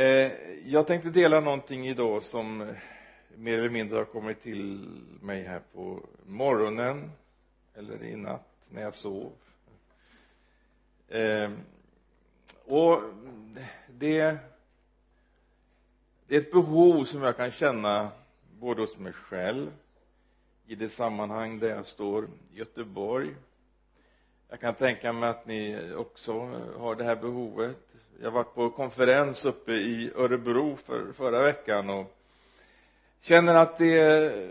Eh, jag tänkte dela någonting idag som eh, mer eller mindre har kommit till mig här på morgonen eller i natt när jag sov. Eh, och det det är ett behov som jag kan känna både hos mig själv i det sammanhang där jag står i Göteborg jag kan tänka mig att ni också eh, har det här behovet. Jag varit på konferens uppe i Örebro för, förra veckan och känner att det är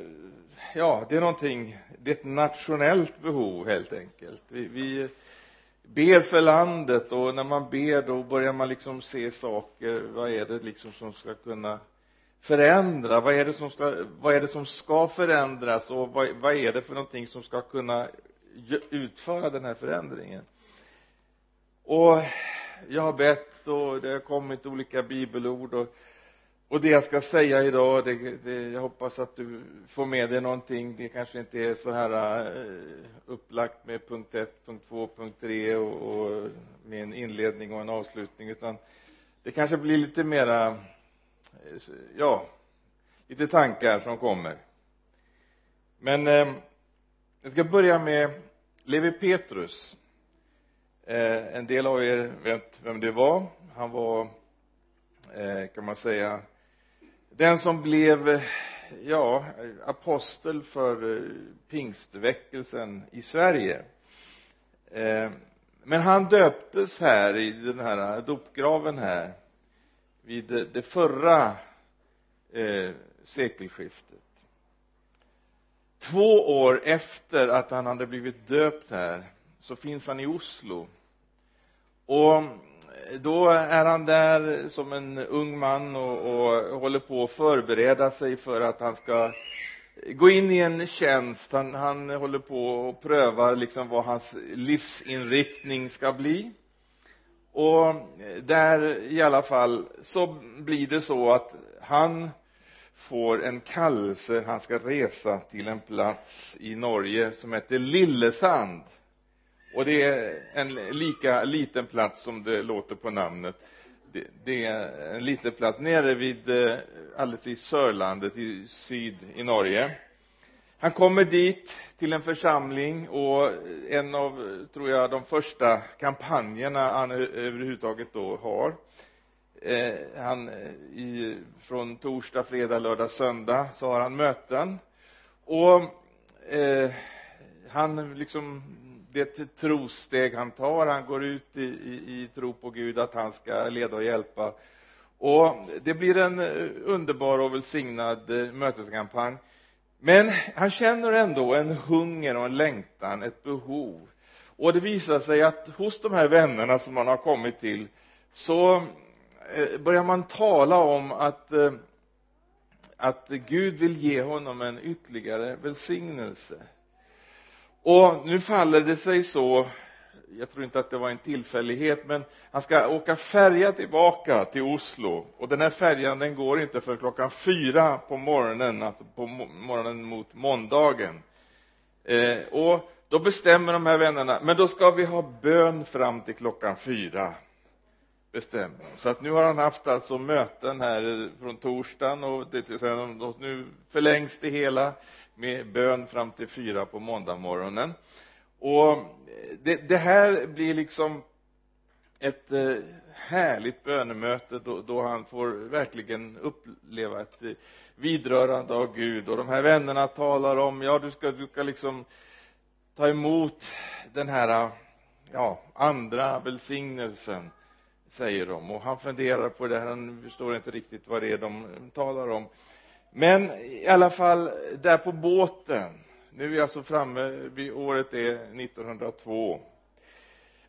ja det är någonting det är ett nationellt behov helt enkelt. Vi, vi ber för landet och när man ber då börjar man liksom se saker. Vad är det liksom som ska kunna förändra? Vad är det som ska vad är det som ska förändras? Och vad, vad är det för någonting som ska kunna utföra den här förändringen. Och jag har bett och det har kommit olika bibelord och och det jag ska säga idag det, det, jag hoppas att du får med dig någonting. Det kanske inte är så här eh, upplagt med punkt 1, punkt 2, punkt 3 och, och med en inledning och en avslutning utan det kanske blir lite mera eh, ja lite tankar som kommer. Men eh, jag ska börja med Levi Petrus. Eh, en del av er vet vem det var. Han var eh, kan man säga den som blev eh, ja apostel för eh, pingstväckelsen i Sverige. Eh, men han döptes här i den här dopgraven här vid det förra eh, sekelskiftet två år efter att han hade blivit döpt här så finns han i Oslo. Och då är han där som en ung man och, och håller på att förbereda sig för att han ska gå in i en tjänst. Han, han håller på och prövar liksom vad hans livsinriktning ska bli. Och där i alla fall så blir det så att han får en kallelse. Han ska resa till en plats i Norge som heter Lillesand. Och det är en lika liten plats som det låter på namnet. Det, det är en liten plats nere vid eh, alldeles i Sörlandet i syd i Norge. Han kommer dit till en församling och en av tror jag de första kampanjerna han överhuvudtaget då har eh, han eh, i från torsdag, fredag, lördag, söndag så har han möten. Och eh, han liksom det är ett trosteg han tar han går ut i, i, i tro på Gud att han ska leda och hjälpa. Och det blir en eh, underbar och välsignad eh, möteskampanj. Men han känner ändå en hunger och en längtan, ett behov. Och det visar sig att hos de här vännerna som han har kommit till så Eh, börjar man tala om att eh, att Gud vill ge honom en ytterligare välsignelse? Och nu faller det sig så jag tror inte att det var en tillfällighet men han ska åka färja tillbaka till Oslo. Och den här färjan den går inte för klockan fyra på morgonen alltså på morgonen mot måndagen. Eh, och då bestämmer de här vännerna men då ska vi ha bön fram till klockan fyra bestämmer så att nu har han haft alltså möten här från torsdagen och det, och nu förlängs det hela med bön fram till fyra på måndag morgonen och det, det här blir liksom ett eh, härligt bönemöte då, då, han får verkligen uppleva ett eh, vidrörande av Gud. Och de här vännerna talar om ja du ska, du ska liksom ta emot den här ja andra välsignelsen säger de. Och han funderar på det han förstår inte riktigt vad det är de talar om. Men i alla fall där på båten nu är vi alltså framme vid året är 1902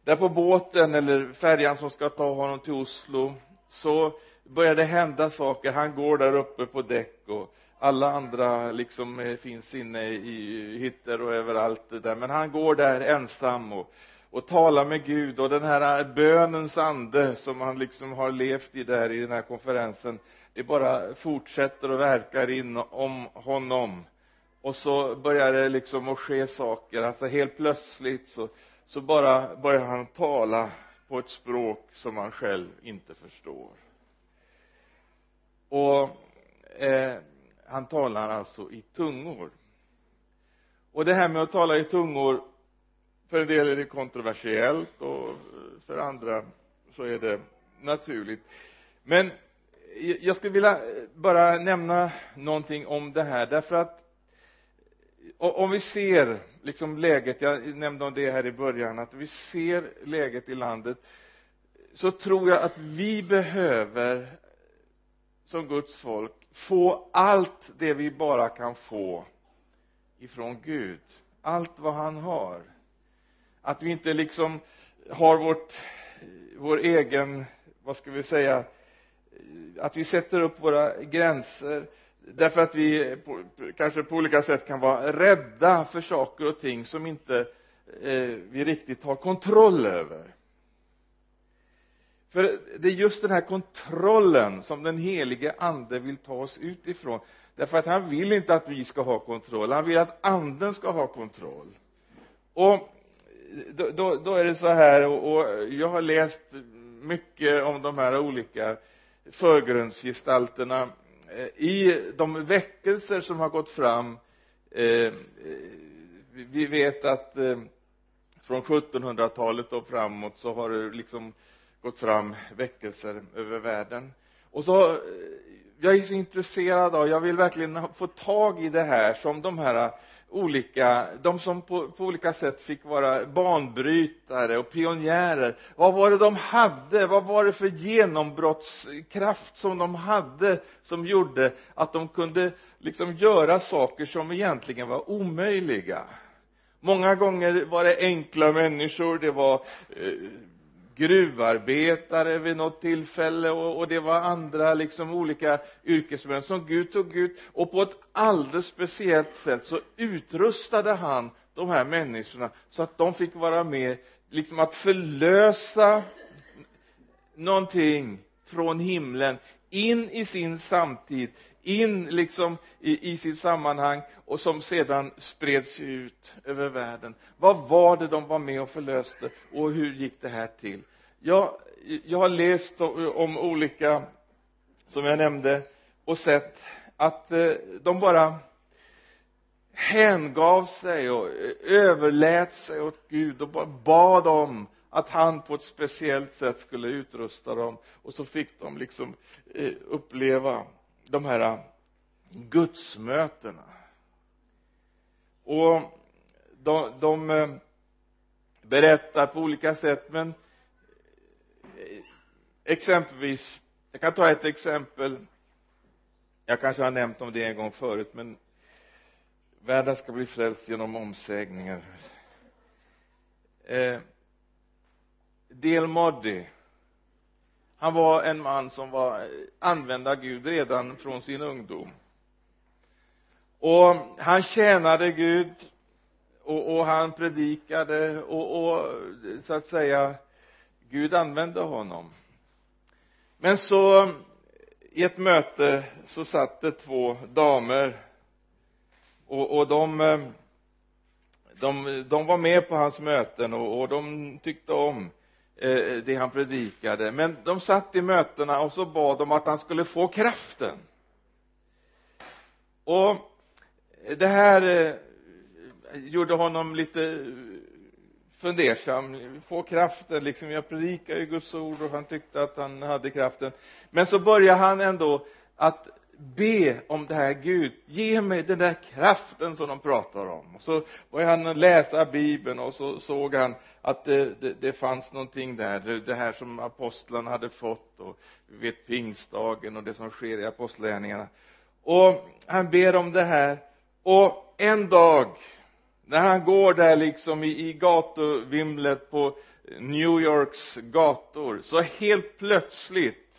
där på båten eller färjan som ska ta honom till Oslo så börjar det hända saker. Han går där uppe på däck och alla andra liksom eh, finns inne i hytter och överallt det där. Men han går där ensam och och tala med Gud och den här bönens ande som han liksom har levt i där i den här konferensen det bara fortsätter och verkar inom honom. Och så börjar det liksom att ske saker alltså helt plötsligt så, så bara börjar han tala på ett språk som han själv inte förstår. Och eh, han talar alltså i tungor. Och det här med att tala i tungor för en del är det kontroversiellt och för andra så är det naturligt. Men jag skulle vilja bara nämna någonting om det här därför att om vi ser liksom läget, jag nämnde om det här i början, att vi ser läget i landet så tror jag att vi behöver som Guds folk få allt det vi bara kan få ifrån Gud. Allt vad han har att vi inte liksom har vårt vår egen vad ska vi säga att vi sätter upp våra gränser därför att vi på, kanske på olika sätt kan vara rädda för saker och ting som inte eh, vi riktigt har kontroll över. För det är just den här kontrollen som den helige ande vill ta oss ut ifrån. Därför att han vill inte att vi ska ha kontroll. Han vill att anden ska ha kontroll. Och då, då, då är det så här och, och jag har läst mycket om de här olika förgrundsgestalterna eh, i de väckelser som har gått fram. Eh, eh vi vet att eh, från 1700-talet och framåt så har det liksom gått fram väckelser över världen. Och så eh, jag är så intresserad av jag vill verkligen få tag i det här som de här olika, de som på, på, olika sätt fick vara banbrytare och pionjärer. Vad var det de hade, vad var det för genombrottskraft som de hade som gjorde att de kunde liksom göra saker som egentligen var omöjliga? Många gånger var det enkla människor, det var eh, gruvarbetare vid något tillfälle och, och det var andra liksom olika yrkesmän som Gud tog ut. Och på ett alldeles speciellt sätt så utrustade han de här människorna så att de fick vara med liksom att förlösa någonting från himlen in i sin samtid in liksom i, i sitt sammanhang och som sedan spreds ut över världen. Vad var det de var med och förlöste och hur gick det här till? Jag, jag har läst om olika som jag nämnde och sett att eh, de bara hängav sig och eh, överlät sig åt Gud och bad om att han på ett speciellt sätt skulle utrusta dem. Och så fick de liksom eh, uppleva de här äh, gudsmötena. Och de, de äh, berättar på olika sätt men eh, exempelvis jag kan ta ett exempel. Jag kanske har nämnt om det en gång förut men världen ska bli frälst genom omsägningar. Eh, Del Moddy han var en man som var eh, använd av Gud redan från sin ungdom. Och han tjänade Gud och, och han predikade och, och så att säga Gud använde honom. Men så i ett möte så satt det två damer och, och de, eh, de, de var med på hans möten och, och de tyckte om eh, Eh, det han predikade. Men de satt i mötena och så bad de att han skulle få kraften. Och det här eh, gjorde honom lite fundersam. Få kraften liksom jag predikar ju Guds ord och han tyckte att han hade kraften. Men så började han ändå att be om det här Gud. Ge mig den där kraften som de pratar om. Och så började han läsa bibeln och så såg han att det, det, det fanns någonting där. Det, här som apostlarna hade fått och vi vet pingstdagen och det som sker i apostlagärningarna. Och han ber om det här. Och en dag när han går där liksom i, i gatuvimlet på New Yorks gator så helt plötsligt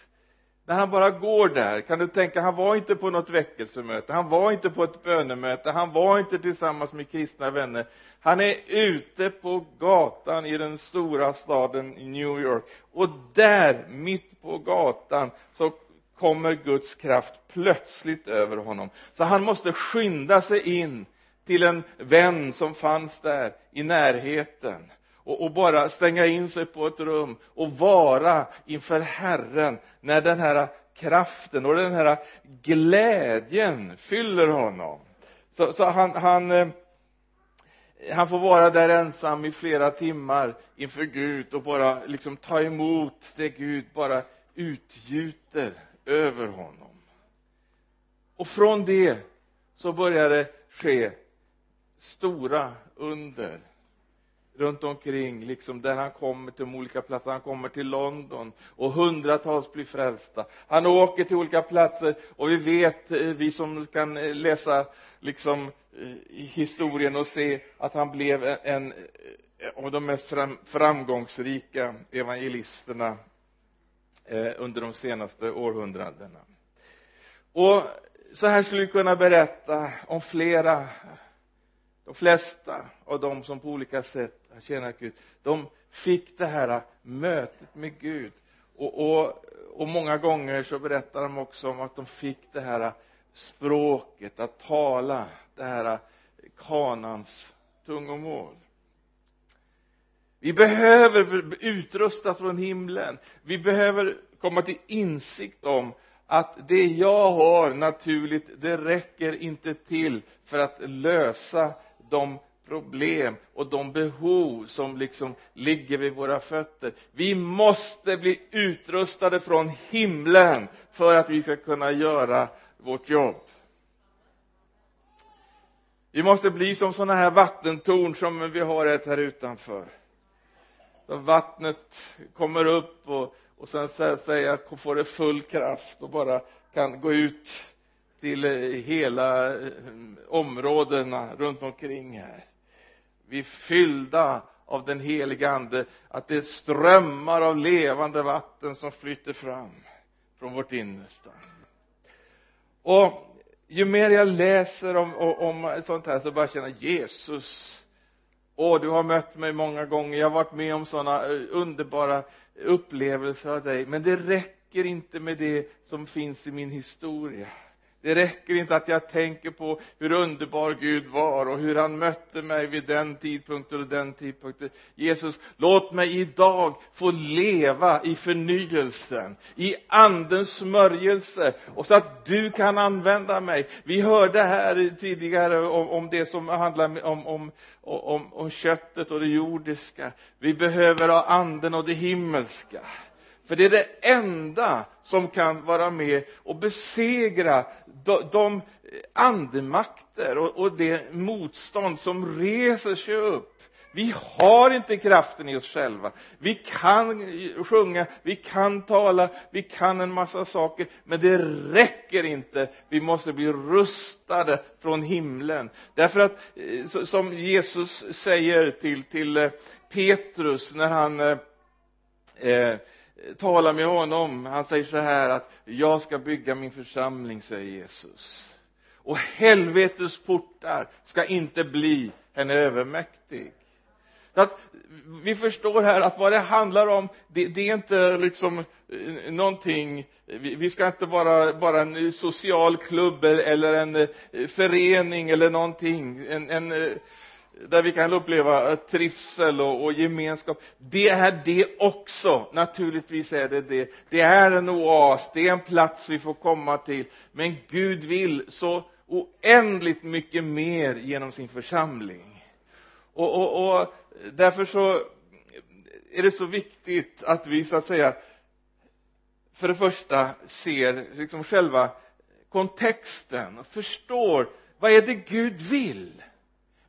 när han bara går där kan du tänka han var inte på något väckelsemöte han var inte på ett bönemöte han var inte tillsammans med kristna vänner. Han är ute på gatan i den stora staden New York. Och där mitt på gatan så kommer Guds kraft plötsligt över honom. Så han måste skynda sig in till en vän som fanns där i närheten och, och, bara stänga in sig på ett rum och vara inför Herren när den här kraften och den här glädjen fyller honom. Så, så han, han eh, han får vara där ensam i flera timmar inför Gud och bara liksom ta emot det Gud bara utgjuter över honom. Och från det så börjar det ske stora under runt omkring liksom där han kommer till de olika platserna han kommer till London och hundratals blir frälsta. Han åker till olika platser och vi vet eh, vi som kan eh, läsa liksom eh, historien och se att han blev en av de mest framgångsrika evangelisterna under de senaste århundradena. Och så här skulle vi kunna berätta om flera de flesta av dem som på olika sätt har tjänat Gud de fick det här mötet med Gud. Och, och, och många gånger så berättar de också om att de fick det här språket att tala det här kanans tungomål. Vi behöver utrustas från himlen. Vi behöver komma till insikt om att det jag har naturligt det räcker inte till för att lösa de problem och de behov som liksom ligger vid våra fötter. Vi måste bli utrustade från himlen för att vi ska kunna göra vårt jobb. Vi måste bli som sådana här vattentorn som vi har ett här utanför. Så vattnet kommer upp och, och sen säga får det full kraft och bara kan gå ut till eh, hela eh, områdena runt omkring här. Vi är fyllda av den heliga ande att det är strömmar av levande vatten som flyter fram från vårt innersta. Och ju mer jag läser om, om sånt här så börjar jag känna Jesus åh du har mött mig många gånger. Jag har varit med om sådana eh, underbara upplevelser av dig. Men det räcker inte med det som finns i min historia det räcker inte att jag tänker på hur underbar Gud var och hur han mötte mig vid den tidpunkten och den tidpunkten. Jesus låt mig idag få leva i förnyelsen i andens smörjelse och så att du kan använda mig. Vi hörde här tidigare om, om det som handlar om, om, om, om köttet och det jordiska. Vi behöver ha anden och det himmelska för det är det enda som kan vara med och besegra de, de andemakter och, och det motstånd som reser sig upp. Vi har inte kraften i oss själva. Vi kan sjunga, vi kan tala, vi kan en massa saker men det räcker inte. Vi måste bli rustade från himlen. Därför att eh, som Jesus säger till, till eh, Petrus när han eh, eh talar med honom. Han säger så här att jag ska bygga min församling säger Jesus. Och helvetets portar ska inte bli henne övermäktig. Så att vi förstår här att vad det handlar om det, det är inte liksom eh, någonting vi, vi ska inte vara bara en social klubb eller en eh, förening eller någonting. En, en eh, där vi kan uppleva eh, trivsel och, och, gemenskap. Det är det också. Naturligtvis är det det. Det är en oas. Det är en plats vi får komma till. Men Gud vill så oändligt mycket mer genom sin församling. Och, och, och därför så är det så viktigt att vi så att säga för det första ser liksom själva kontexten och förstår vad är det Gud vill?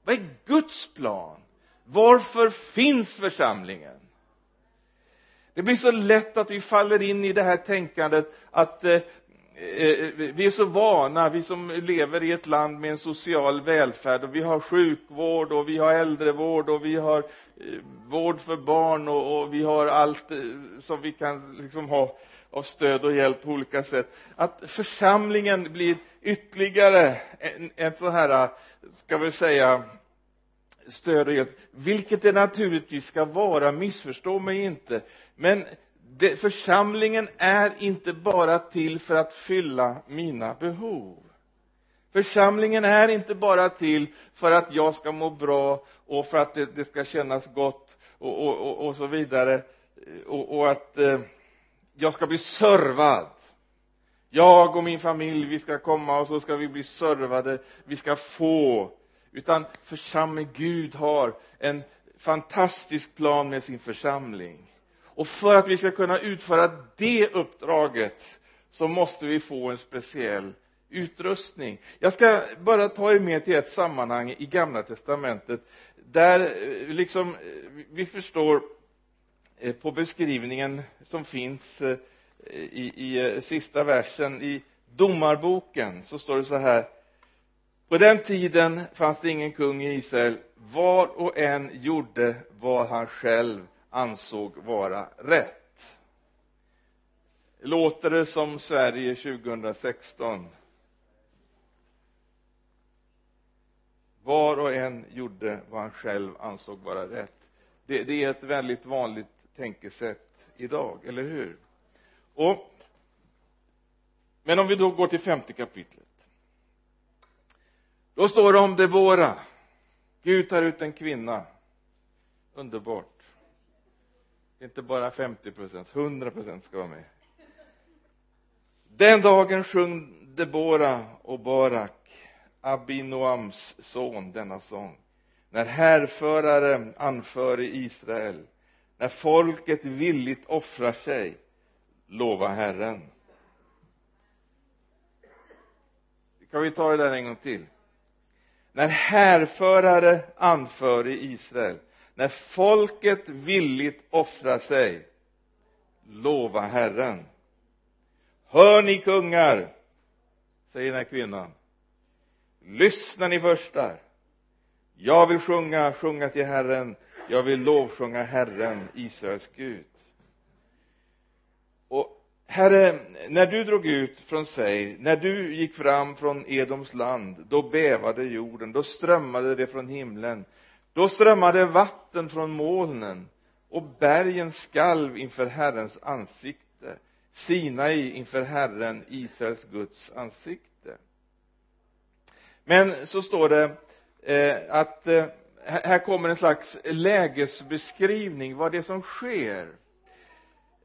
Vad är Guds plan? Varför finns församlingen? Det blir så lätt att vi faller in i det här tänkandet att eh, eh, vi är så vana, vi som lever i ett land med en social välfärd och vi har sjukvård och vi har äldrevård och vi har eh, vård för barn och, och vi har allt eh, som vi kan liksom ha av stöd och hjälp på olika sätt. Att församlingen blir ytterligare en, en så här ska vi säga stöd och hjälp. Vilket det naturligtvis ska vara missförstå mig inte. Men det, församlingen är inte bara till för att fylla mina behov. Församlingen är inte bara till för att jag ska må bra och för att det, det ska kännas gott och, och, och, och så vidare. Och, och att eh, jag ska bli servad. Jag och min familj vi ska komma och så ska vi bli servade. Vi ska få. Utan församling Gud har en fantastisk plan med sin församling. Och för att vi ska kunna utföra det uppdraget så måste vi få en speciell utrustning. Jag ska bara ta er med till ett sammanhang i gamla testamentet där eh, liksom eh, vi förstår Eh, på beskrivningen som finns eh, i, i eh, sista versen i domarboken så står det så här. På den tiden fanns det ingen kung i Israel. Var och en gjorde vad han själv ansåg vara rätt. Låter det som Sverige 2016 var och en gjorde vad han själv ansåg vara rätt. Det, det är ett väldigt vanligt tänkesätt idag, eller hur? Och men om vi då går till femte kapitlet. Då står det om Debora. Gud tar ut en kvinna. Underbart. Inte bara 50 procent, 100 procent ska vara med. Den dagen sjöng Debora och Barak Abinoams son denna sång. När härförare anför i Israel när folket villigt offrar sig lova Herren. Kan vi ta det där en gång till? När härförare anför i Israel när folket villigt offrar sig lova Herren. Hör ni kungar säger den här kvinnan. Lyssna ni förstar jag vill sjunga, sjunga till Herren jag vill lovsjunga Herren, Israels Gud. Och Herre, när du drog ut från Seir, när du gick fram från Edoms land, då bävade jorden, då strömmade det från himlen, då strömmade vatten från molnen och bergen skalv inför Herrens ansikte, Sinai inför Herren, Israels Guds ansikte. Men så står det eh, att eh, här kommer en slags lägesbeskrivning vad det är som sker.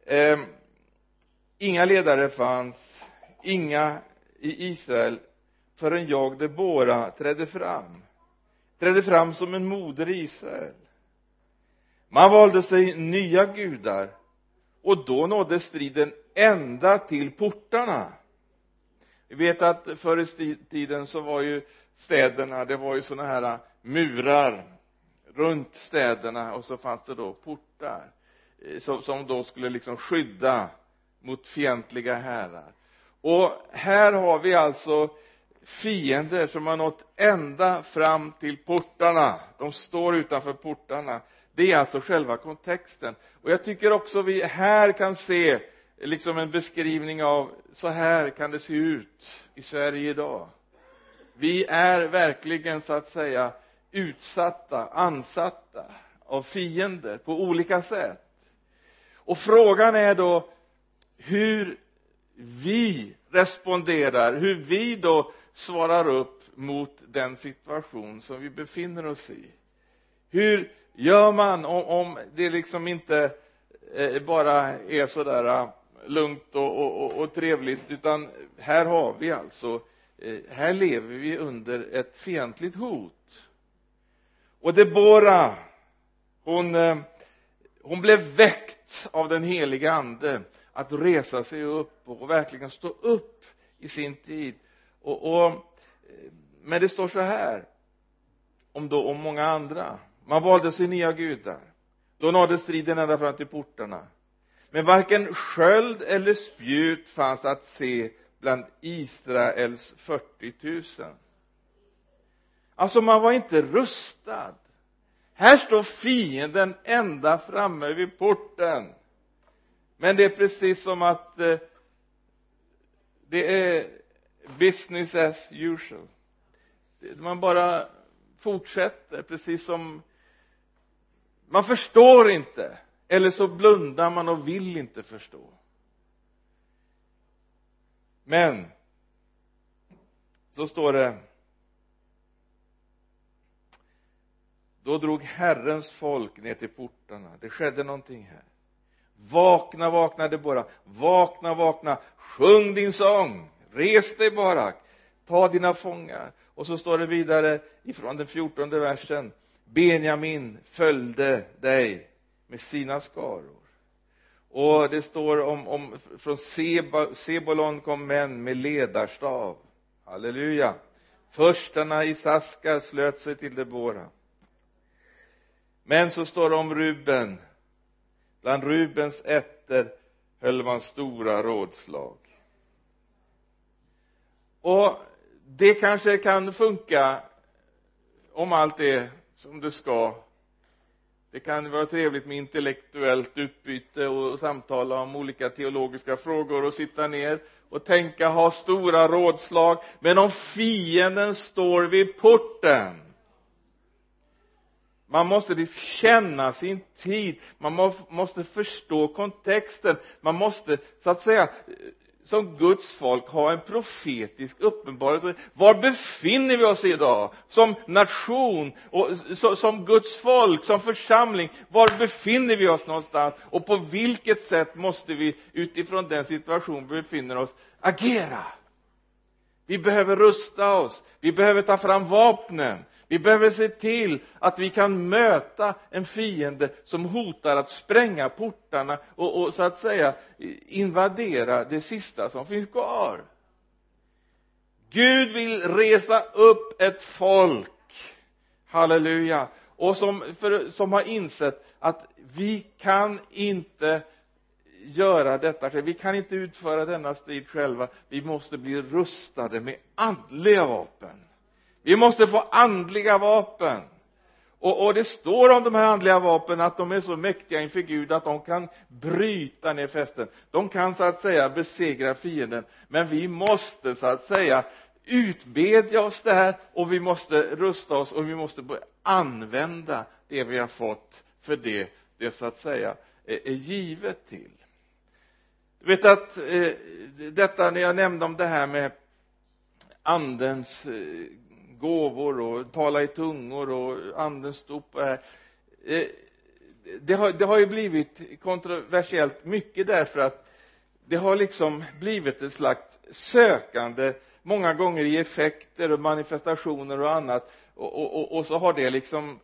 Eh, inga ledare fanns inga i Israel förrän jag Debora trädde fram. Trädde fram som en moder i Israel. Man valde sig nya gudar och då nådde striden ända till portarna. Vi vet att förr i tiden så var ju städerna det var ju sådana här murar runt städerna och så fanns det då portar eh, som, som då skulle liksom skydda mot fientliga härar. Och här har vi alltså fiender som har nått ända fram till portarna. De står utanför portarna. Det är alltså själva kontexten. Och jag tycker också vi här kan se liksom en beskrivning av så här kan det se ut i Sverige idag. Vi är verkligen så att säga utsatta, ansatta av fiender på olika sätt. Och frågan är då hur vi responderar, hur vi då svarar upp mot den situation som vi befinner oss i. Hur gör man om, om det liksom inte eh, bara är sådär ah, lugnt och, och, och, trevligt utan här har vi alltså eh, här lever vi under ett fientligt hot och Debora hon eh, hon blev väckt av den heliga ande att resa sig upp och verkligen stå upp i sin tid. Och, och eh, men det står så här om då om många andra. Man valde sig nya gudar då nådde striden ända fram till portarna. Men varken sköld eller spjut fanns att se bland Israels 40 000 alltså man var inte rustad. Här står fienden ända framme vid porten. Men det är precis som att eh, det är business as usual. Man bara fortsätter precis som man förstår inte eller så blundar man och vill inte förstå. Men så står det då drog Herrens folk ner till portarna. Det skedde någonting här. Vakna, vakna Debora vakna, vakna. Sjung din sång. Res dig Barak. Ta dina fångar. Och så står det vidare ifrån den fjortonde versen. Benjamin följde dig med sina skaror. Och det står om, om från Seba, Sebolon kom män med ledarstav. Halleluja. Förstarna i Saskar slöt sig till Debora men så står det om Ruben. Bland Rubens ätter höll man stora rådslag. Och det kanske kan funka om allt är som det ska. Det kan vara trevligt med intellektuellt utbyte och samtala om olika teologiska frågor och sitta ner och tänka, ha stora rådslag. Men om fienden står vid porten man måste liksom känna sin tid. Man måste förstå kontexten. Man måste så att säga som Guds folk ha en profetisk uppenbarelse. Var befinner vi oss idag? Som nation och som Guds folk, som församling var befinner vi oss någonstans? Och på vilket sätt måste vi utifrån den situation vi befinner oss agera? Vi behöver rusta oss. Vi behöver ta fram vapnen vi behöver se till att vi kan möta en fiende som hotar att spränga portarna och, och så att säga invadera det sista som finns kvar. Gud vill resa upp ett folk. Halleluja. Och som, för, som har insett att vi kan inte göra detta själv vi kan inte utföra denna strid själva. Vi måste bli rustade med andliga vapen vi måste få andliga vapen. Och, och det står om de här andliga vapnen att de är så mäktiga inför Gud att de kan bryta ner fästen. De kan så att säga besegra fienden. Men vi måste så att säga utbedja oss det här och vi måste rusta oss och vi måste börja använda det vi har fått för det det så att säga är, är givet till. Du vet att eh, detta när jag nämnde om det här med andens eh, gåvor och tala i tungor och andens dop och det här. Eh, det har, det har ju blivit kontroversiellt mycket därför att det har liksom blivit ett slags sökande många gånger i effekter och manifestationer och annat. Och, och, och, och så har det liksom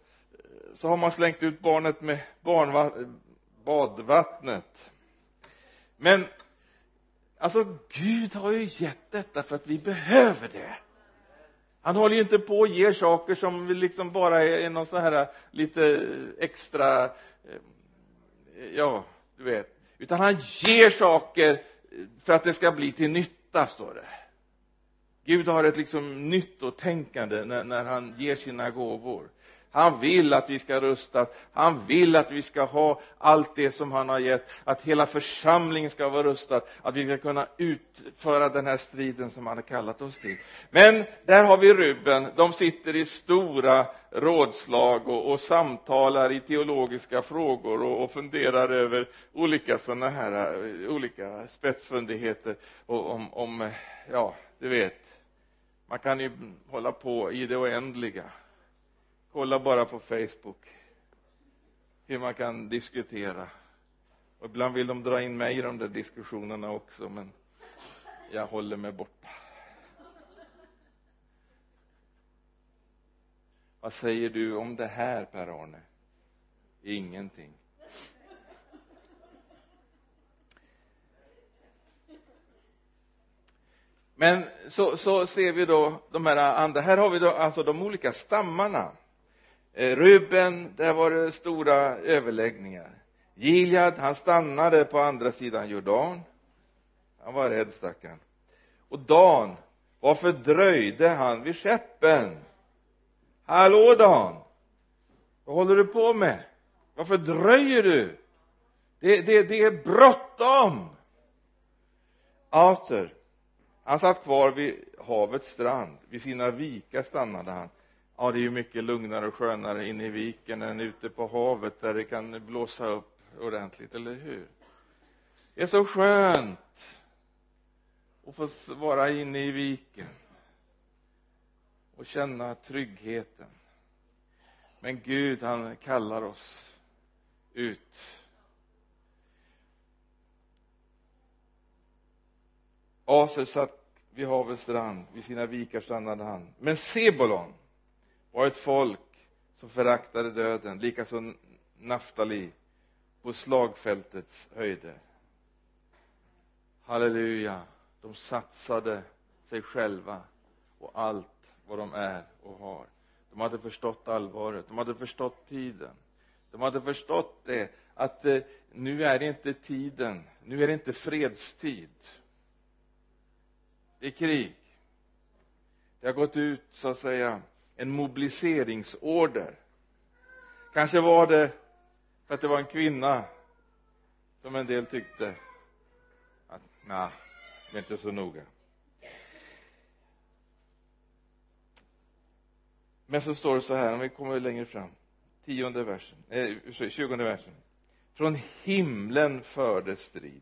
så har man slängt ut barnet med badvattnet. Men alltså Gud har ju gett detta för att vi behöver det han håller ju inte på och ger saker som liksom bara är någon sån här lite extra eh, ja du vet. Utan han ger saker för att det ska bli till nytta står det. Gud har ett liksom nyttotänkande när, när han ger sina gåvor han vill att vi ska rustas han vill att vi ska ha allt det som han har gett. Att hela församlingen ska vara rustad. Att vi ska kunna utföra den här striden som han har kallat oss till. Men där har vi Ruben de sitter i stora rådslag och, och samtalar i teologiska frågor och, och funderar över olika sådana här eh, olika spetsfundigheter och om, om eh, ja du vet. Man kan ju hålla på i det oändliga kolla bara på facebook. Hur man kan diskutera. Och ibland vill de dra in mig i de där diskussionerna också men jag håller mig borta. Vad säger du om det här Per-Arne ingenting. Men så, så ser vi då de här andra. Här har vi då alltså de olika stammarna. Eh, Ruben, där var det stora överläggningar. Gilead, han stannade på andra sidan Jordan. Han var rädd stackarn och Dan varför dröjde han vid skeppen? Hallå Dan! Vad håller du på med? Varför dröjer du? Det, det, det är bråttom! Arthur han satt kvar vid havets strand. Vid sina vikar stannade han ja det är ju mycket lugnare och skönare inne i viken än ute på havet där det kan blåsa upp ordentligt, eller hur? Det är så skönt att få vara inne i viken och känna tryggheten. Men Gud han kallar oss ut. Aser satt vid havets strand vid sina vikar stannade han. Men Sebolon var ett folk som föraktade döden likaså Naftali på slagfältets höjder. Halleluja. De satsade sig själva och allt vad de är och har. De hade förstått allvaret de hade förstått tiden. De hade förstått det att eh, nu är det inte tiden nu är det inte fredstid. Det är krig. Det har gått ut så att säga en mobiliseringsorder. Kanske var det för att det var en kvinna som en del tyckte att nej, det är inte så noga. Men så står det så här om vi kommer längre fram. Tionde versen, eh, tjugonde versen. Från himlen fördes strid.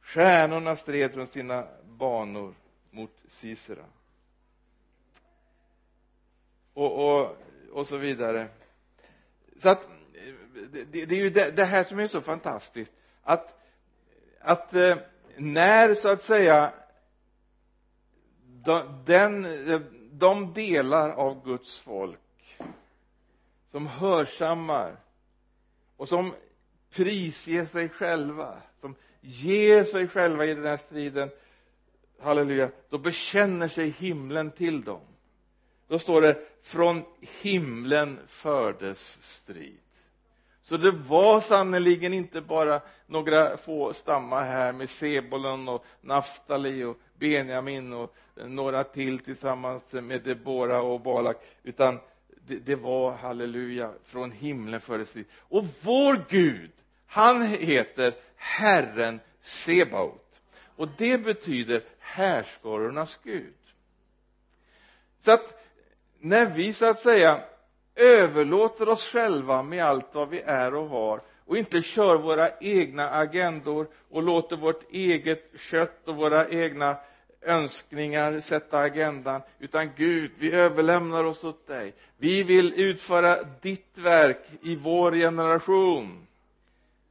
Stjärnorna stred från sina banor mot Sisera och, och, och så vidare. Så att det, det är ju det, det, här som är så fantastiskt att att eh, när så att säga den eh, de delar av Guds folk som hörsammar och som prisger sig själva som ger sig själva i den här striden halleluja då bekänner sig himlen till dem då står det från himlen fördes strid. Så det var sannerligen inte bara några få stammar här med Sebolon och Naftali och Benjamin och några till tillsammans med Debora och Balak utan det, det var halleluja från himlen fördes strid. Och vår Gud han heter Herren Sebaot. Och det betyder härskarornas Gud. Så att när vi så att säga överlåter oss själva med allt vad vi är och har och inte kör våra egna agendor och låter vårt eget kött och våra egna önskningar sätta agendan utan Gud vi överlämnar oss åt dig. Vi vill utföra ditt verk i vår generation.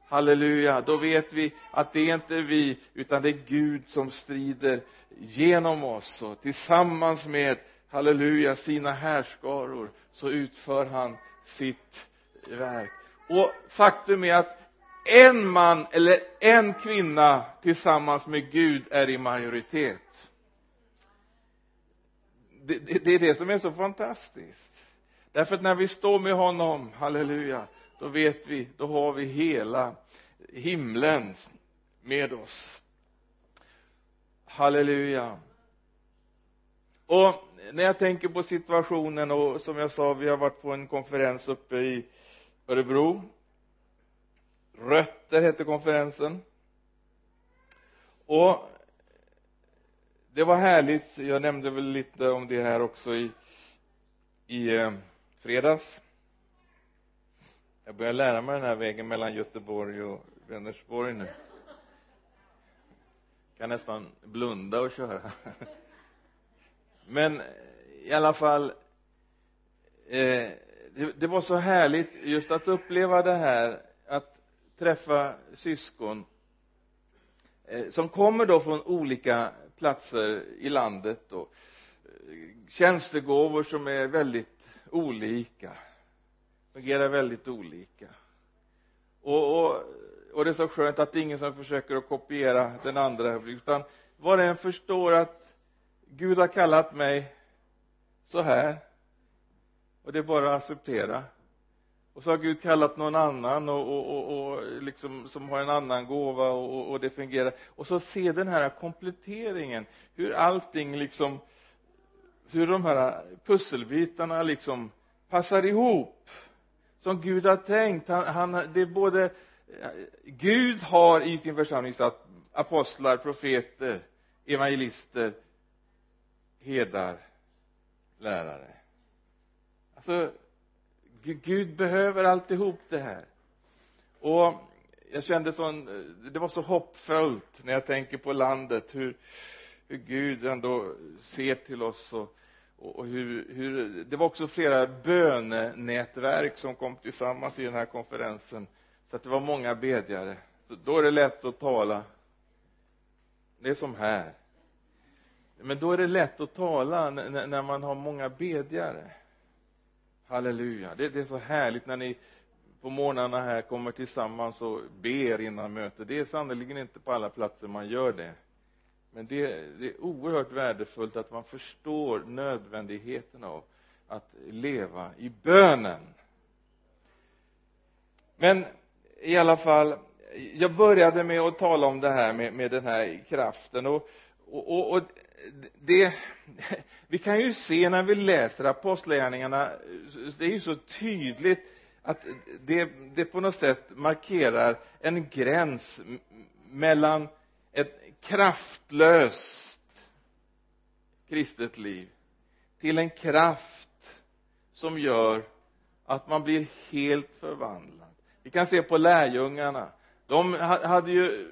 Halleluja då vet vi att det är inte vi utan det är Gud som strider genom oss och tillsammans med halleluja sina härskaror så utför han sitt verk. Och faktum är att en man eller en kvinna tillsammans med Gud är i majoritet. Det, det, det är det som är så fantastiskt. Därför att när vi står med honom halleluja då vet vi då har vi hela himlen med oss. Halleluja och när jag tänker på situationen och som jag sa vi har varit på en konferens uppe i Örebro. Rötter hette konferensen. Och det var härligt jag nämnde väl lite om det här också i i eh, fredags. Jag börjar lära mig den här vägen mellan Göteborg och Vänersborg nu. Kan nästan blunda och köra. men i alla fall eh, det, det var så härligt just att uppleva det här att träffa syskon eh, som kommer då från olika platser i landet och eh, tjänstegåvor som är väldigt olika fungerar väldigt olika. Och, och, och det är så skönt att det är ingen som försöker att kopiera den andra utan var och en förstår att Gud har kallat mig så här. Och det är bara att acceptera. Och så har Gud kallat någon annan och, och, och, och liksom som har en annan gåva och, och det fungerar. Och så se den här kompletteringen hur allting liksom hur de här pusselbitarna liksom passar ihop som Gud har tänkt. Han, han det är både Gud har i sin församling satt apostlar, profeter, evangelister hedar lärare. Alltså Gud behöver alltihop det här. Och jag kände sån det var så hoppfullt när jag tänker på landet hur hur Gud ändå ser till oss och, och hur, hur det var också flera bönenätverk som kom tillsammans i den här konferensen så att det var många bedjare. Så då är det lätt att tala. Det är som här men då är det lätt att tala när man har många bedjare. Halleluja. Det, det är så härligt när ni på morgnarna här kommer tillsammans och ber innan mötet. Det är sannerligen inte på alla platser man gör det. Men det, det är oerhört värdefullt att man förstår nödvändigheten av att leva i bönen. Men i alla fall jag började med att tala om det här med, med den här kraften och, och, och det vi kan ju se när vi läser apostlagärningarna det är ju så tydligt att det, det på något sätt markerar en gräns mellan ett kraftlöst kristet liv till en kraft som gör att man blir helt förvandlad. Vi kan se på lärjungarna. De hade ju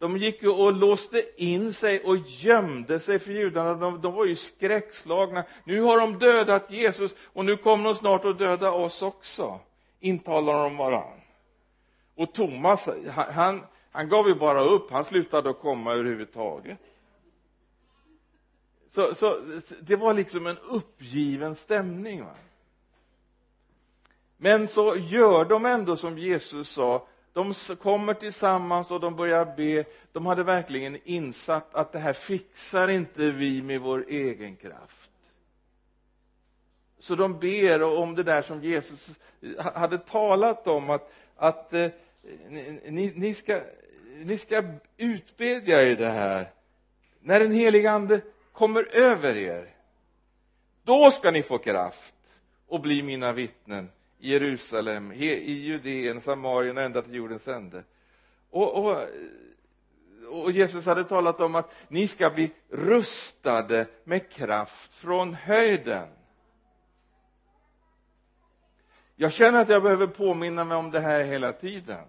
de gick ju och låste in sig och gömde sig för judarna. De, de var ju skräckslagna. Nu har de dödat Jesus och nu kommer de snart att döda oss också intalar de varann och Thomas han, han gav ju bara upp. Han slutade att komma överhuvudtaget. Så, så det var liksom en uppgiven stämning va. Men så gör de ändå som Jesus sa de kommer tillsammans och de börjar be. De hade verkligen insatt att det här fixar inte vi med vår egen kraft. Så de ber om det där som Jesus hade talat om att att eh, ni, ni ska ni ska utbedja er det här. När den helige ande kommer över er då ska ni få kraft och bli mina vittnen. Jerusalem, i Judeen, Samarien och ända till jordens ände. Och, och, och Jesus hade talat om att ni ska bli rustade med kraft från höjden. Jag känner att jag behöver påminna mig om det här hela tiden.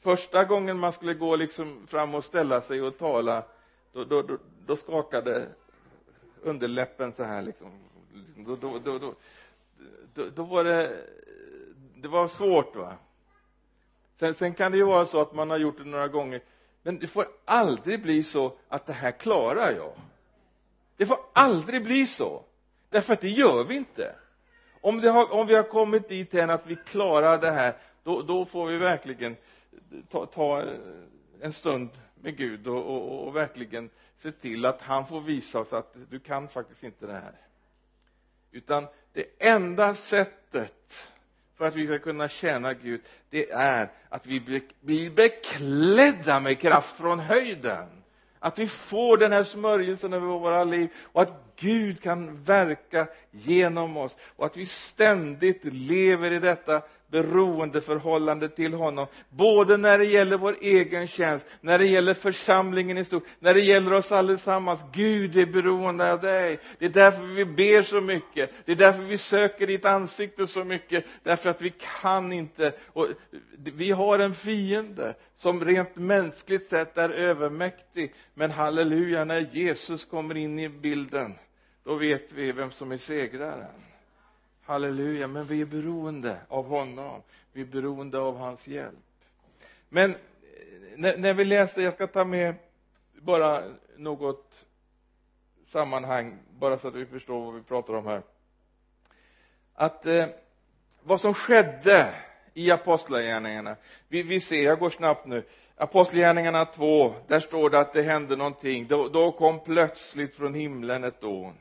Första gången man skulle gå liksom fram och ställa sig och tala då, då, då, då skakade underläppen så här liksom då, då, då, då, då, då var det det var svårt va? Sen, sen kan det ju vara så att man har gjort det några gånger men det får aldrig bli så att det här klarar jag. Det får aldrig bli så därför att det gör vi inte. Om, det har, om vi har kommit dit än att vi klarar det här då, då får vi verkligen ta, ta en stund med Gud och, och, och verkligen se till att han får visa oss att du kan faktiskt inte det här utan det enda sättet för att vi ska kunna tjäna Gud det är att vi blir beklädda med kraft från höjden. Att vi får den här smörjelsen över våra liv och att Gud kan verka genom oss och att vi ständigt lever i detta beroendeförhållande till honom. Både när det gäller vår egen tjänst när det gäller församlingen i stort när det gäller oss allesammans. Gud är beroende av dig. Det är därför vi ber så mycket. Det är därför vi söker ditt ansikte så mycket. Därför att vi kan inte och vi har en fiende som rent mänskligt sett är övermäktig. Men halleluja när Jesus kommer in i bilden då vet vi vem som är segraren. Halleluja. Men vi är beroende av honom. Vi är beroende av hans hjälp. Men eh, när, när vi läser jag ska ta med bara något sammanhang bara så att vi förstår vad vi pratar om här. Att eh, vad som skedde i apostlagärningarna. Vi, vi ser, jag går snabbt nu. Apostlagärningarna 2 där står det att det hände någonting. Då, då kom plötsligt från himlen ett dån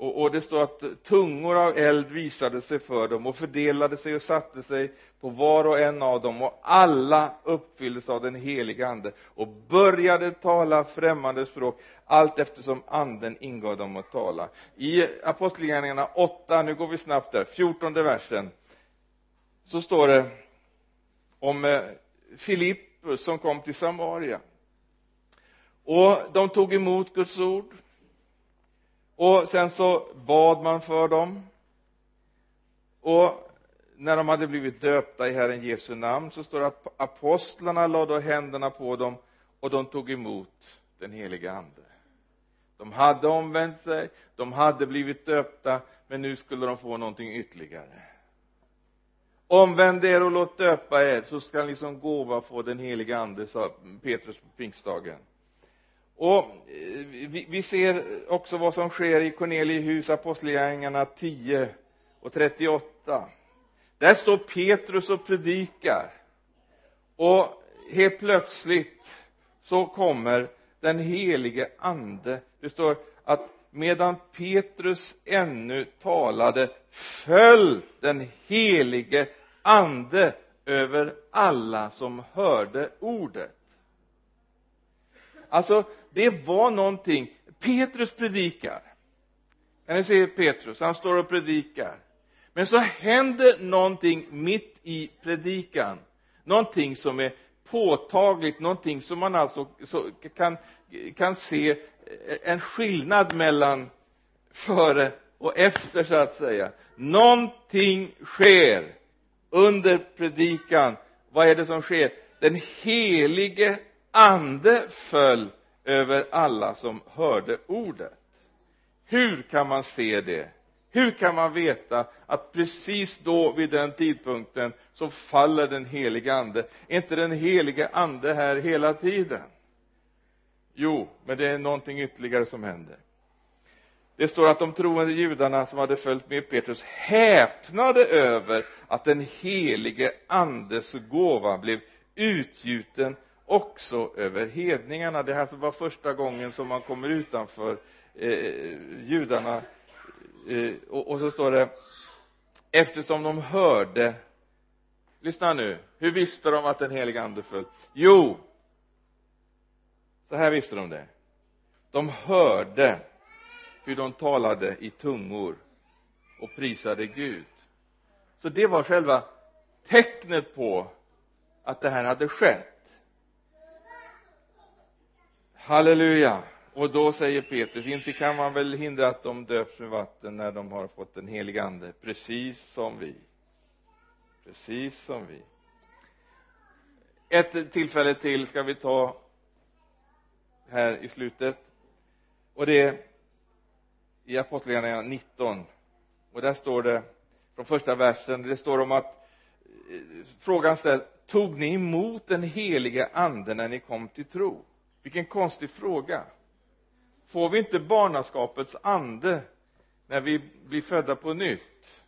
och, och det står att tungor av eld visade sig för dem och fördelade sig och satte sig på var och en av dem och alla uppfylldes av den heliga ande och började tala främmande språk allt eftersom anden ingav dem att tala. I apostlagärningarna 8, nu går vi snabbt där, 14 versen så står det om eh, Filippus som kom till Samaria. Och de tog emot Guds ord och sen så bad man för dem. Och när de hade blivit döpta i Herren Jesu namn så står det att apostlarna lade då händerna på dem och de tog emot den heliga ande. De hade omvänt sig de hade blivit döpta men nu skulle de få någonting ytterligare. Omvänd er och låt döpa er så skall ni som gåva få den heliga ande sa Petrus på pingstdagen och eh, vi, vi ser också vad som sker i Corneliehus apostlagärningarna 10 och 38 där står Petrus och predikar. Och helt plötsligt så kommer den helige ande. Det står att medan Petrus ännu talade föll den helige ande över alla som hörde ordet. Alltså det var någonting. Petrus predikar. När ni ser Petrus han står och predikar. Men så händer någonting mitt i predikan. Någonting som är påtagligt någonting som man alltså kan, kan se eh, en skillnad mellan före och efter så att säga. Någonting sker under predikan. Vad är det som sker? Den helige ande föll över alla som hörde ordet. Hur kan man se det? Hur kan man veta att precis då vid den tidpunkten så faller den helige ande? Är inte den helige ande här hela tiden? Jo men det är någonting ytterligare som händer. Det står att de troende judarna som hade följt med Petrus häpnade över att den helige andes gåva blev utgjuten också över hedningarna. Det här var första gången som man kommer utanför eh, judarna. Eh, och, och så står det eftersom de hörde lyssna nu hur visste de att den helige ande föll? Jo så här visste de det. De hörde hur de talade i tungor och prisade Gud. Så det var själva tecknet på att det här hade skett halleluja. Och då säger Petrus inte kan man väl hindra att de döps med vatten när de har fått den helige ande precis som vi. Precis som vi. Ett tillfälle till ska vi ta här i slutet. Och det är i apostlagärningarna 19 och där står det från första versen det står om att eh, frågan ställs tog ni emot den helige ande när ni kom till tro? Vilken konstig fråga. Får vi inte barnaskapets ande när vi blir födda på nytt?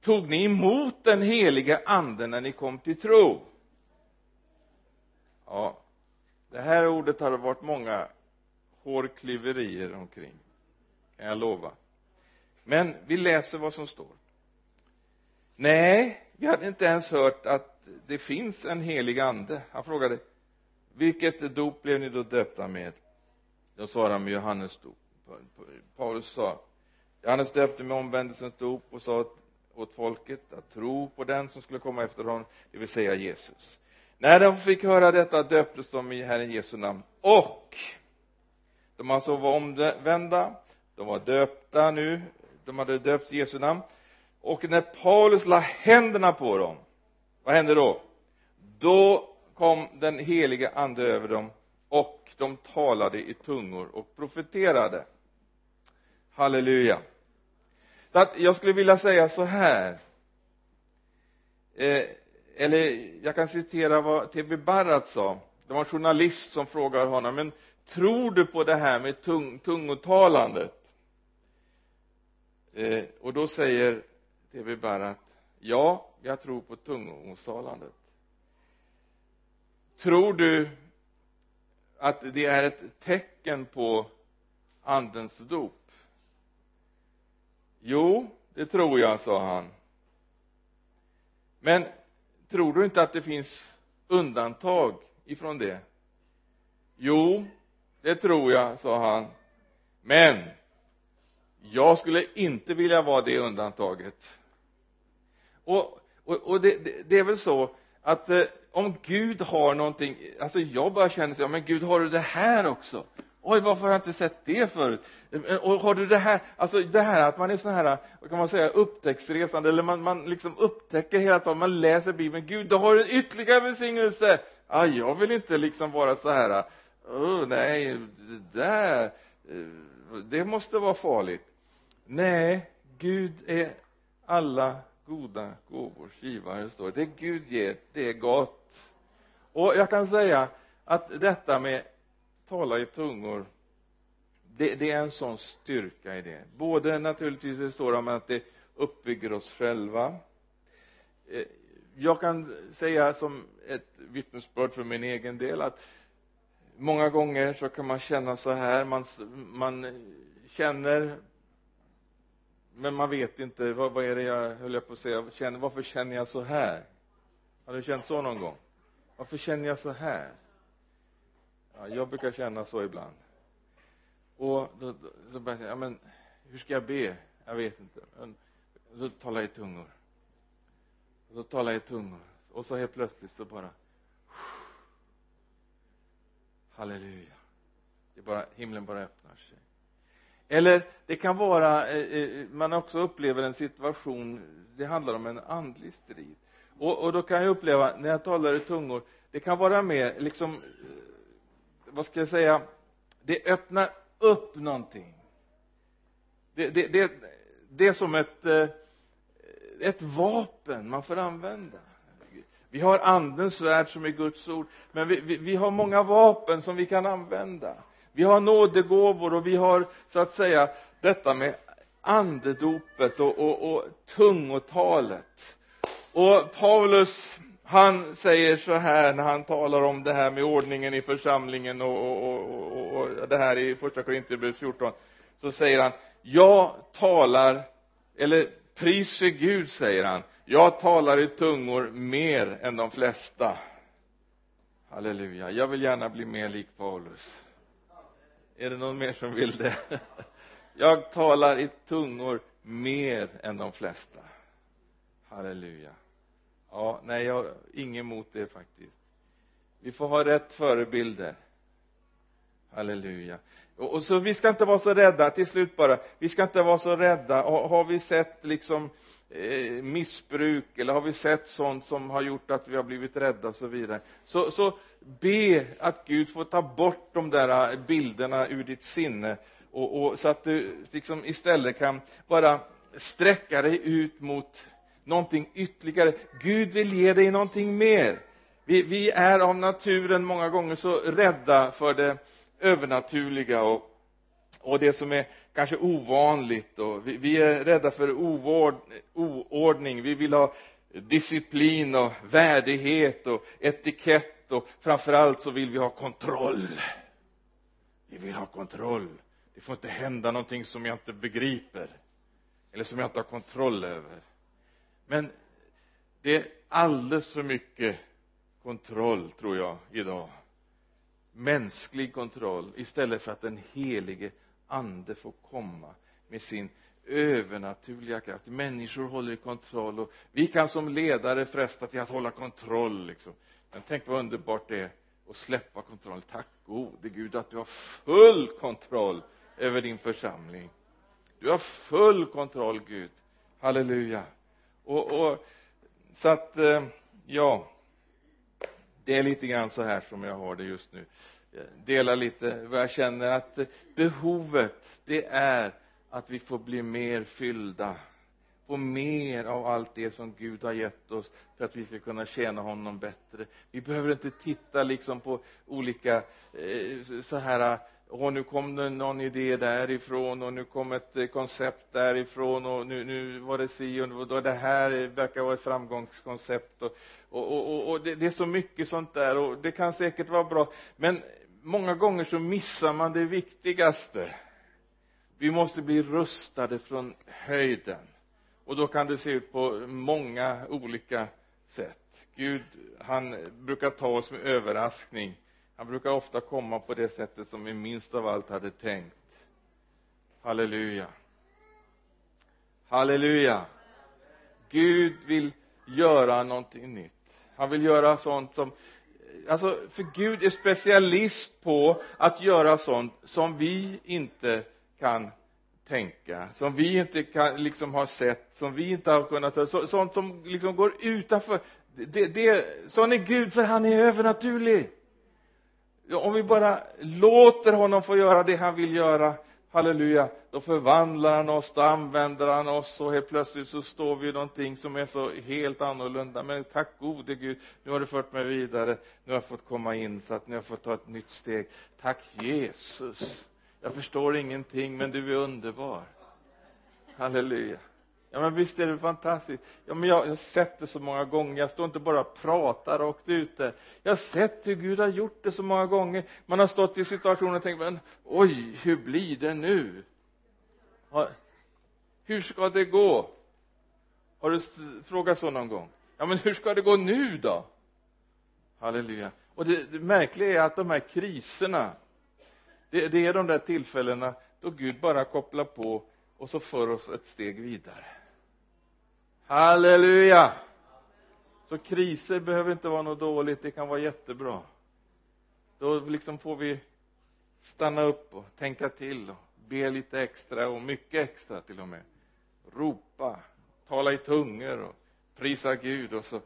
Tog ni emot den heliga anden när ni kom till tro? Ja det här ordet har det varit många hårklyverier omkring kan jag lova. Men vi läser vad som står. Nej vi hade inte ens hört att det finns en helig ande. Han frågade vilket dop blev ni då döpta med? Då svarade med Johannes dop. Paulus sa Johannes döpte med omvändelsens dop och sa åt folket att tro på den som skulle komma efter honom det vill säga Jesus. När de fick höra detta döptes de i Herren Jesu namn. Och de alltså var omvända de var döpta nu de hade döpts i Jesu namn. Och när Paulus la händerna på dem vad hände då? Då kom den helige ande över dem och de talade i tungor och profeterade halleluja så att jag skulle vilja säga så här eh, eller jag kan citera vad T.B. Barrat sa det var en journalist som frågade honom men tror du på det här med tung, tungotalandet eh, och då säger T.B. Barrat ja jag tror på tungotalandet tror du att det är ett tecken på andens dop? Jo det tror jag sa han. Men tror du inte att det finns undantag ifrån det? Jo det tror jag sa han. Men jag skulle inte vilja vara det undantaget. Och, och, och det, det, det, är väl så att eh, om Gud har någonting alltså jag bara känner så ja men Gud har du det här också? Oj varför har jag inte sett det förut? Och har du det här alltså det här att man är sån här vad kan man säga upptäcktsresande eller man, man liksom upptäcker hela tiden man läser bibeln gud då har en ytterligare välsignelse. Ah, jag vill inte liksom vara så här oh, nej det där det måste vara farligt. Nej Gud är alla goda gåvors givare står det Gud ger det är gott och jag kan säga att detta med tala i tungor det, det är en sån styrka i det. Både naturligtvis det står om att det uppbygger oss själva. Eh, jag kan säga som ett vittnesbörd för min egen del att många gånger så kan man känna så här man, man känner men man vet inte vad, vad är det jag höll jag på att säga? Känner, varför känner jag så här? Har du känt så någon gång? Varför känner jag så här? Ja, jag brukar känna så ibland. Och då, då, då börjar jag ja men hur ska jag be? Jag vet inte. Men då talar jag i tungor. Och så talar jag i tungor. Och så helt plötsligt så bara halleluja. Det bara himlen bara öppnar sig. Eller det kan vara eh, eh, man också upplever en situation det handlar om en andlig strid och, och då kan jag uppleva när jag talar i tungor det kan vara mer liksom eh, vad ska jag säga det öppnar upp någonting. Det, det, det, det är som ett eh, ett vapen man får använda. Vi har andens svärd som är Guds ord men vi, vi, vi har många vapen som vi kan använda. Vi har nådegåvor och vi har så att säga detta med andedopet och, och, och tungotalet och Paulus han säger så här när han talar om det här med ordningen i församlingen och, och, och, och det här i första Korinthierbrevet 14 så säger han jag talar eller pris för Gud säger han jag talar i tungor mer än de flesta. Halleluja jag vill gärna bli mer lik Paulus. Är det någon mer som vill det? Jag talar i tungor mer än de flesta. Halleluja ja nej jag har inget emot det faktiskt. Vi får ha rätt förebilder. Halleluja. Och, och så vi ska inte vara så rädda till slut bara. Vi ska inte vara så rädda. Har, har vi sett liksom eh, missbruk eller har vi sett sånt som har gjort att vi har blivit rädda och så vidare? Så, så be att Gud får ta bort de där eh, bilderna ur ditt sinne. Och, och så att du liksom istället kan bara sträcka dig ut mot någonting ytterligare. Gud vill ge dig någonting mer. Vi, vi är av naturen många gånger så rädda för det övernaturliga och, och det som är kanske ovanligt. Och vi, vi är rädda för ovård, oordning. Vi vill ha disciplin och värdighet och etikett. Och framförallt så vill vi ha kontroll. Vi vill ha kontroll. Det får inte hända någonting som jag inte begriper eller som jag inte har kontroll över men det är alldeles för mycket kontroll tror jag idag. Mänsklig kontroll istället för att den helige ande får komma med sin övernaturliga kraft. Människor håller i kontroll och vi kan som ledare fresta till att hålla kontroll liksom. Men tänk vad underbart det är att släppa kontroll. Tack gode gud att du har full kontroll över din församling. Du har full kontroll Gud. Halleluja och, och så att eh, ja det är lite grann så här som jag har det just nu. Eh, dela lite vad jag känner att eh, behovet det är att vi får bli mer fyllda. Få mer av allt det som Gud har gett oss för att vi ska kunna tjäna honom bättre. Vi behöver inte titta liksom på olika eh, så här och nu kom det någon idé därifrån och nu kom ett eh, koncept därifrån och nu, nu var det si och då det här verkar vara ett framgångskoncept och, och, och, och det, det, är så mycket sånt där och det kan säkert vara bra. Men många gånger så missar man det viktigaste. Vi måste bli rustade från höjden. Och då kan det se ut på många olika sätt. Gud han brukar ta oss med överraskning han brukar ofta komma på det sättet som vi minst av allt hade tänkt. Halleluja. Halleluja. Gud vill göra någonting nytt. Han vill göra sånt som alltså för Gud är specialist på att göra sånt som vi inte kan tänka som vi inte kan liksom har sett som vi inte har kunnat så, sånt som liksom går utanför. Det, det, sån är Gud för han är övernaturlig om vi bara låter honom få göra det han vill göra halleluja då förvandlar han oss då använder han oss och helt plötsligt så står vi i någonting som är så helt annorlunda. Men tack gode Gud nu har du fört mig vidare nu har jag fått komma in så att nu har jag fått ta ett nytt steg. Tack Jesus. Jag förstår ingenting men du är underbar. Halleluja ja men visst är det fantastiskt. Ja men jag, jag har sett det så många gånger. Jag står inte bara och pratar rakt ut där. Jag har sett hur Gud har gjort det så många gånger. Man har stått i situationer och tänkt men oj hur blir det nu? Hur ska det gå? Har du frågat så någon gång? Ja men hur ska det gå nu då? Halleluja. Och det, det märkliga är att de här kriserna det, det är de där tillfällena då Gud bara kopplar på och så för oss ett steg vidare halleluja! Så kriser behöver inte vara något dåligt det kan vara jättebra. Då liksom får vi stanna upp och tänka till och be lite extra och mycket extra till och med. Ropa tala i tungor och prisa Gud och så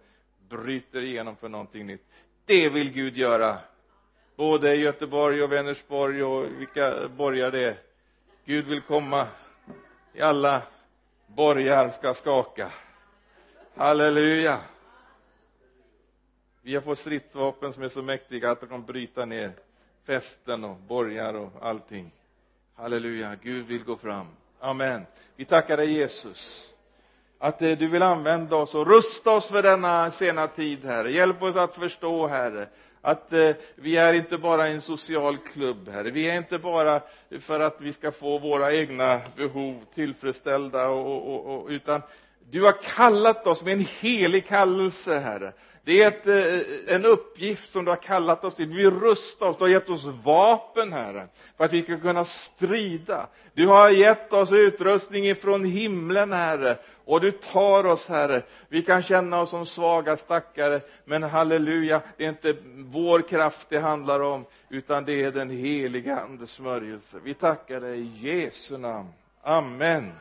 bryter igenom för någonting nytt. Det vill Gud göra. Både i Göteborg och Vänersborg och vilka borgar det är. Gud vill komma i alla borgar ska skaka halleluja. Vi har fått stridsvapen som är så mäktiga att de kan bryta ner fästen och borgar och allting. Halleluja. Gud vill gå fram. Amen. Vi tackar dig Jesus att eh, du vill använda oss och rusta oss för denna sena tid herre. Hjälp oss att förstå herre att eh, vi är inte bara en social klubb herre. Vi är inte bara för att vi ska få våra egna behov tillfredsställda och, och, och, utan du har kallat oss med en helig kallelse herre. Det är ett, eh, en uppgift som du har kallat oss till. Du vill rusta oss, du har gett oss vapen herre för att vi ska kunna strida. Du har gett oss utrustning ifrån himlen herre och du tar oss herre. Vi kan känna oss som svaga stackare men halleluja det är inte vår kraft det handlar om utan det är den heliga andes smörjelse. Vi tackar dig i Jesu namn. Amen.